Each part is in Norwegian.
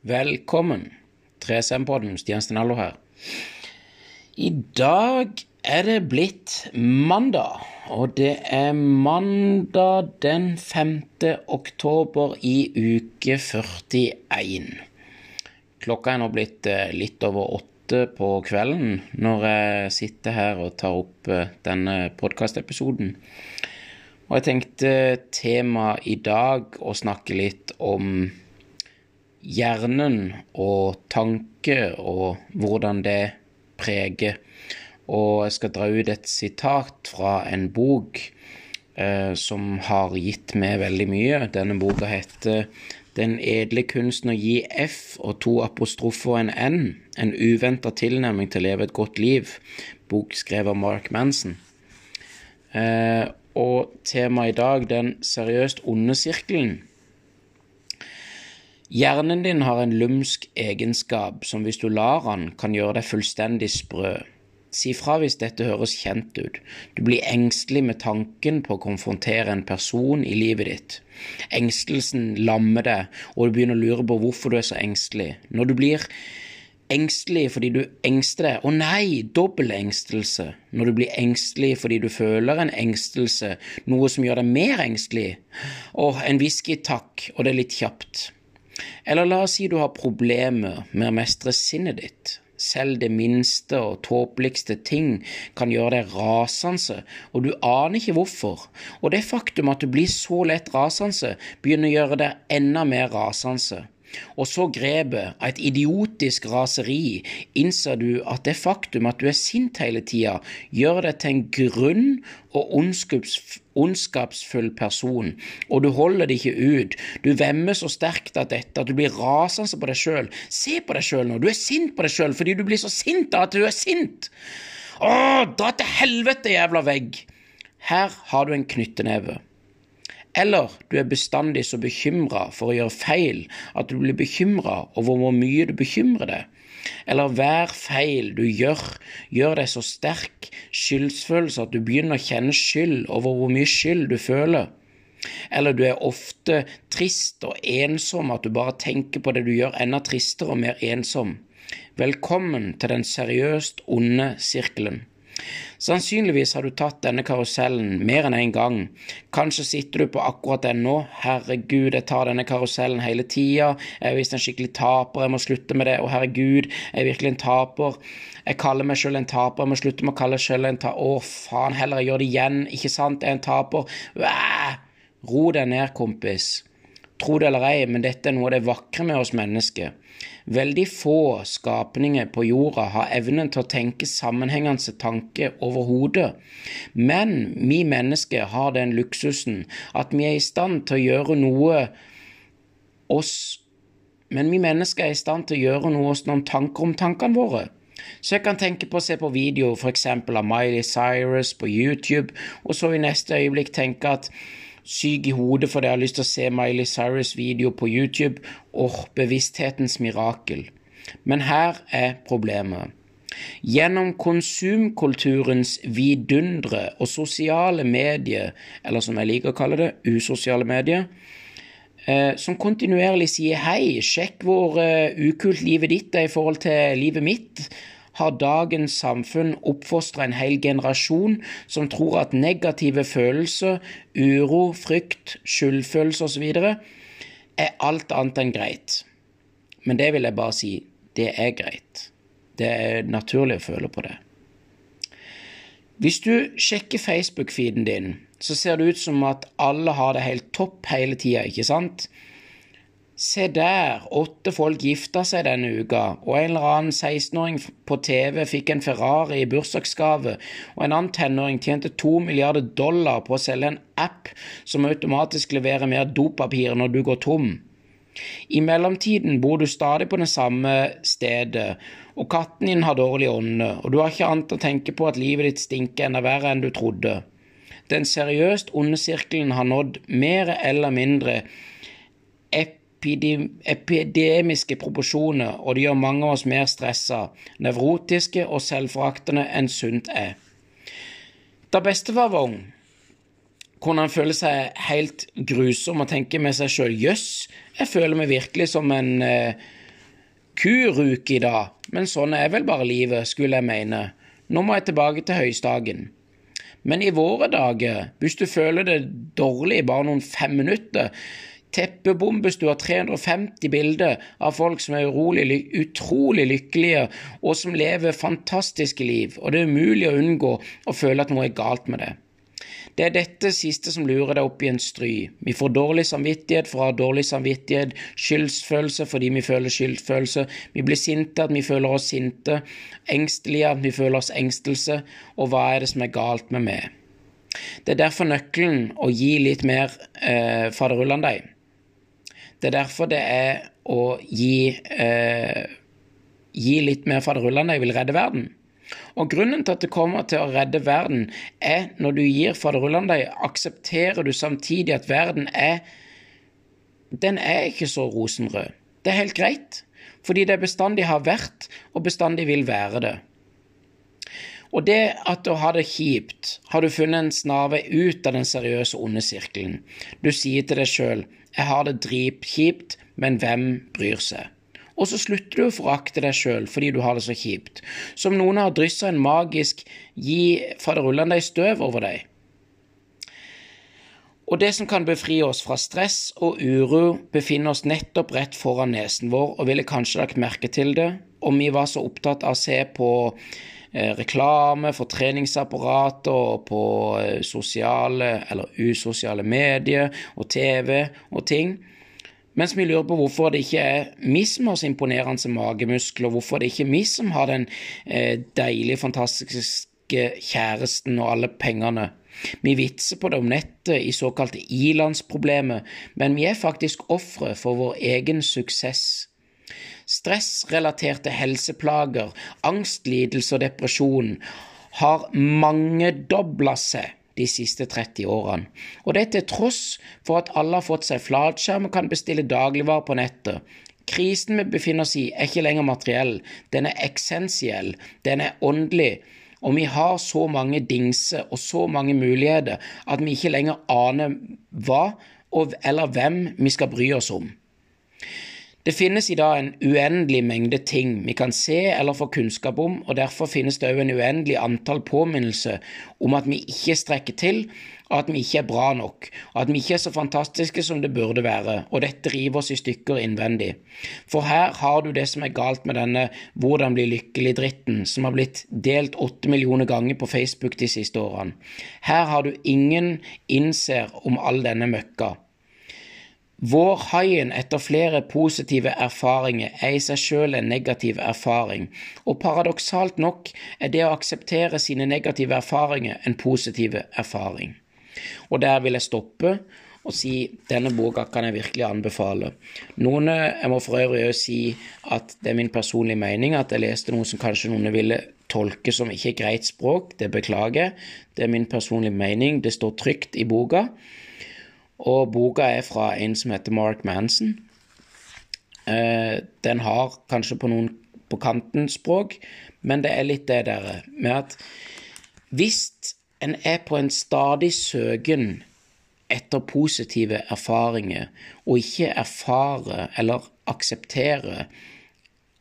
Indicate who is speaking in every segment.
Speaker 1: Velkommen. 3SM-podden, Stian Stenallo her. I dag er det blitt mandag, og det er mandag den 5. oktober i uke 41. Klokka er nå blitt eh, litt over åtte på kvelden når jeg sitter her og tar opp eh, denne podkastepisoden. Og jeg tenkte temaet i dag å snakke litt om hjernen og tanke og hvordan det preger. Og jeg skal dra ut et sitat fra en bok eh, som har gitt meg veldig mye. Denne boka heter 'Den edle kunsten å gi F' og to apostrofer og en N. En uventa tilnærming til å leve et godt liv. Bok skrevet av Mark Manson. Eh, og temaet i dag, den seriøst onde sirkelen. Hjernen din har en lumsk egenskap som hvis du lar han, kan gjøre deg fullstendig sprø. Si fra hvis dette høres kjent ut. Du blir engstelig med tanken på å konfrontere en person i livet ditt. Engstelsen lammer deg, og du begynner å lure på hvorfor du er så engstelig. Når du blir engstelig fordi du engster deg. Å nei, dobbel engstelse. Når du blir engstelig fordi du føler en engstelse, noe som gjør deg mer engstelig. Åh, en whisky takk, og det er litt kjapt. Eller la oss si du har problemer med å mestre sinnet ditt. Selv det minste og tåpeligste ting kan gjøre deg rasende, og du aner ikke hvorfor. Og det faktum at du blir så lett rasende, begynner å gjøre deg enda mer rasende. Og så grepet av et idiotisk raseri innser du at det faktum at du er sint hele tida, gjør deg til en grunn og ondskapsfull person, og du holder det ikke ut. Du vemmer så sterkt av dette at du blir rasende på deg sjøl. Se på deg sjøl nå, du er sint på deg sjøl fordi du blir så sint av at du er sint. Å, dra til helvete, jævla vegg! Her har du en knytteneve. Eller du er bestandig så bekymra for å gjøre feil at du blir bekymra over hvor mye du bekymrer deg. Eller hver feil du gjør, gjør deg så sterk skyldsfølelse at du begynner å kjenne skyld over hvor mye skyld du føler. Eller du er ofte trist og ensom, at du bare tenker på det du gjør, enda tristere og mer ensom. Velkommen til den seriøst onde sirkelen. Sannsynligvis har du tatt denne karusellen mer enn én en gang. Kanskje sitter du på akkurat den nå. Herregud, jeg tar denne karusellen hele tida. Jeg er visst en skikkelig taper, jeg må slutte med det. Å, herregud, jeg er virkelig en taper. Jeg kaller meg sjøl en taper, jeg må slutte med å kalle meg sjøl en taper. Å, faen heller, jeg gjør det igjen, ikke sant, jeg er en taper. Æh! Ro deg ned, kompis. Tro det eller ei, men dette er noe av det vakre med oss mennesker. Veldig få skapninger på jorda har evnen til å tenke sammenhengende tanke overhodet, men vi mennesker har den luksusen at vi er i stand til å gjøre noe oss Men vi mennesker er i stand til å gjøre noe oss noen tanker om tankene våre. Så jeg kan tenke på å se på video f.eks. av Miley Cyrus på YouTube, og så i neste øyeblikk tenke at syk i hodet fordi jeg har lyst til å se Miley Cyrus video på YouTube. Åh, bevissthetens mirakel. Men her er problemet. Gjennom konsumkulturens vidundre og sosiale medier, eller som jeg liker å kalle det, usosiale medier, eh, som kontinuerlig sier hei, sjekk hvor uh, ukult livet ditt er i forhold til livet mitt, har dagens samfunn oppfostra en hel generasjon som tror at negative følelser, uro, frykt, skyldfølelse osv. er alt annet enn greit. Men det vil jeg bare si, det er greit. Det er naturlig å føle på det. Hvis du sjekker Facebook-feeden din, så ser det ut som at alle har det helt topp hele tida, ikke sant? Se der, åtte folk gifta seg denne uka, og en eller annen 16-åring på TV fikk en Ferrari i bursdagsgave, og en annen tenåring tjente to milliarder dollar på å selge en app som automatisk leverer mer dopapir når du går tom. I mellomtiden bor du stadig på det samme stedet, og katten din har dårlig ånde, og du har ikke annet å tenke på at livet ditt stinker enda verre enn du trodde. Den seriøst onde sirkelen har nådd mer eller mindre epidemiske proporsjoner, og det gjør mange av oss mer stressa, nevrotiske og selvforaktende enn sunt er. Da bestefar var ung, kunne han føle seg helt grusom og tenke med seg sjøl jøss, jeg føler meg virkelig som en eh, kuruke i dag, men sånn er vel bare livet, skulle jeg mene. Nå må jeg tilbake til høystagen. Men i våre dager, hvis du føler det dårlig i bare noen fem minutter, teppebombes du av 350 bilder av folk som er urolig, utrolig lykkelige og som lever fantastiske liv, og det er umulig å unngå å føle at noe er galt med det. Det er dette siste som lurer deg opp i en stry. Vi får dårlig samvittighet for å ha dårlig samvittighet, skyldsfølelse fordi vi føler skyldfølelse, vi blir sinte at vi føler oss sinte, engstelige at vi føler oss engstelse, og hva er det som er galt med meg? Det er derfor nøkkelen å gi litt mer eh, faderullandeig. Det er derfor det er å gi, eh, gi litt mer jeg vil redde verden. Og grunnen til at det kommer til å redde verden, er når du gir faderullandeig, aksepterer du samtidig at verden er Den er ikke så rosenrød. Det er helt greit, fordi det bestandig har vært, og bestandig vil være det. Og det at du har det kjipt, har du funnet en snarvei ut av den seriøse onde sirkelen. Du sier til deg sjøl 'jeg har det dritkjipt, men hvem bryr seg'? og så slutter du å forakte deg sjøl fordi du har det så kjipt. Som noen har dryssa en magisk gi faderullan deg støv over deg. Og det som kan befri oss fra stress og uro, befinner oss nettopp rett foran nesen vår, og ville kanskje lagt merke til det om vi var så opptatt av å se på reklame for treningsapparater og på eh, sosiale eller usosiale medier og TV og ting mens vi lurer på hvorfor det ikke er vi som har så imponerende magemuskler, hvorfor det ikke er vi som har den eh, deilige, fantastiske kjæresten og alle pengene. Vi vitser på det om nettet i såkalte ilandsproblemer, men vi er faktisk ofre for vår egen suksess. Stressrelaterte helseplager, angstlidelse og depresjon har mangedobla seg de siste 30 årene. Og det til tross for at alle har fått seg flatskjerm og kan bestille dagligvarer på nettet. Krisen vi befinner oss i, er ikke lenger materiell, den er eksensiell, den er åndelig. Og vi har så mange dingser og så mange muligheter at vi ikke lenger aner hva eller hvem vi skal bry oss om. Det finnes i dag en uendelig mengde ting vi kan se eller få kunnskap om, og derfor finnes det òg en uendelig antall påminnelser om at vi ikke strekker til, at vi ikke er bra nok, at vi ikke er så fantastiske som det burde være, og dette river oss i stykker innvendig. For her har du det som er galt med denne Hvordan bli lykkelig-dritten, som har blitt delt åtte millioner ganger på Facebook de siste årene. Her har du ingen innser om all denne møkka. Vårhaien etter flere positive erfaringer er i seg selv en negativ erfaring, og paradoksalt nok er det å akseptere sine negative erfaringer en positiv erfaring. Og der vil jeg stoppe og si denne boka kan jeg virkelig anbefale. Noen, Jeg må for øvrig også si at det er min personlige mening at jeg leste noe som kanskje noen ville tolke som ikke greit språk. Det beklager Det er min personlige mening. Det står trygt i boka. Og boka er fra en som heter Mark Manson. Eh, den har kanskje på noen på kanten språk, men det er litt det der med at hvis en er på en stadig søken etter positive erfaringer, og ikke erfarer eller aksepterer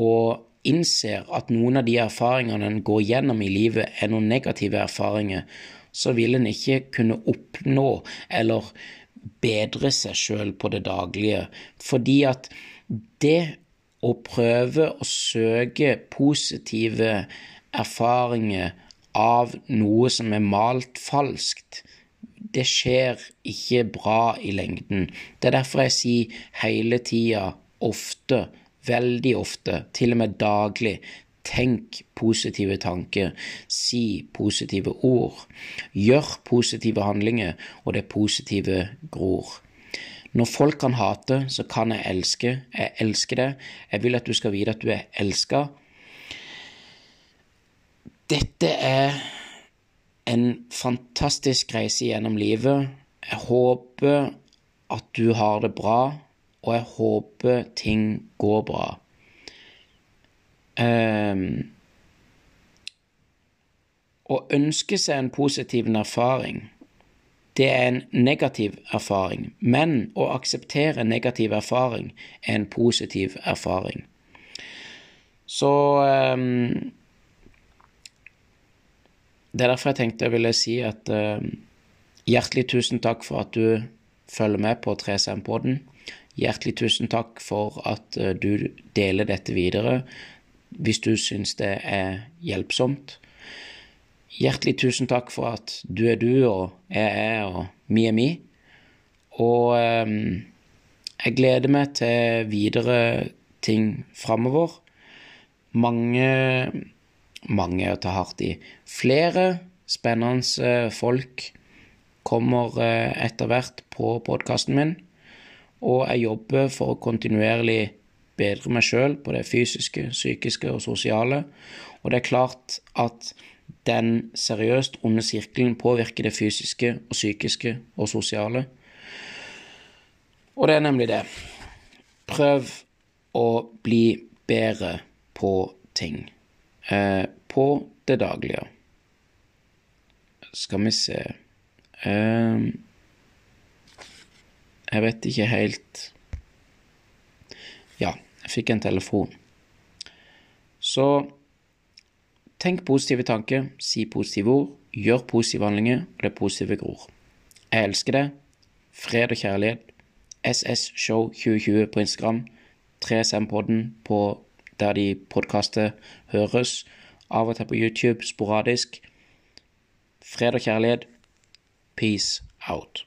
Speaker 1: og innser at noen av de erfaringene en går gjennom i livet, er noen negative erfaringer, så vil en ikke kunne oppnå eller bedre seg sjøl på det daglige. Fordi at det å prøve å søke positive erfaringer av noe som er malt falskt, det skjer ikke bra i lengden. Det er derfor jeg sier hele tida, ofte, veldig ofte, til og med daglig, Tenk positive tanker, si positive ord, gjør positive handlinger, og det positive gror. Når folk kan hate, så kan jeg elske. Jeg elsker det. Jeg vil at du skal vite at du er elska. Dette er en fantastisk reise gjennom livet. Jeg håper at du har det bra, og jeg håper ting går bra. Um, å ønske seg en positiv erfaring, det er en negativ erfaring, men å akseptere negativ erfaring er en positiv erfaring. Så um, Det er derfor jeg tenkte jeg ville si at uh, hjertelig tusen takk for at du følger med på 3SM-podden. Hjertelig tusen takk for at uh, du deler dette videre hvis du syns det er hjelpsomt. Hjertelig tusen takk for at du er du, og jeg er, og mi er mi. Og um, jeg gleder meg til videre ting framover. Mange Mange å ta hardt i. Flere spennende folk kommer eh, etter hvert på podkasten min, og jeg jobber for å kontinuerlig bedre meg sjøl på det fysiske, psykiske og sosiale. Og det er klart at den seriøst onde sirkelen påvirker det fysiske og psykiske og sosiale. Og det er nemlig det. Prøv å bli bedre på ting. Eh, på det daglige. Skal vi se eh, Jeg vet ikke helt fikk en telefon. Så tenk positive tanker, si positive ord, gjør positive handlinger, og det positive gror. Jeg elsker det. Fred og kjærlighet. SS Show 2020 på Instagram. 3SM-podden på der de podkaster høres. Av og til på YouTube, sporadisk. Fred og kjærlighet. Peace out.